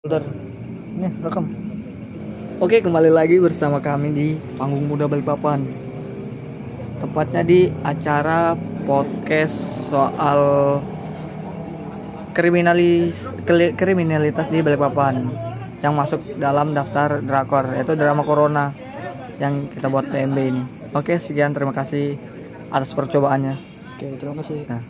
Bentar. Nih, rekam. Oke, kembali lagi bersama kami di Panggung Muda Balikpapan. Tepatnya di acara podcast soal kriminalis kriminalitas di Balikpapan yang masuk dalam daftar drakor yaitu drama Corona yang kita buat TMB ini. Oke, sekian terima kasih atas percobaannya. Oke, terima kasih. Nah.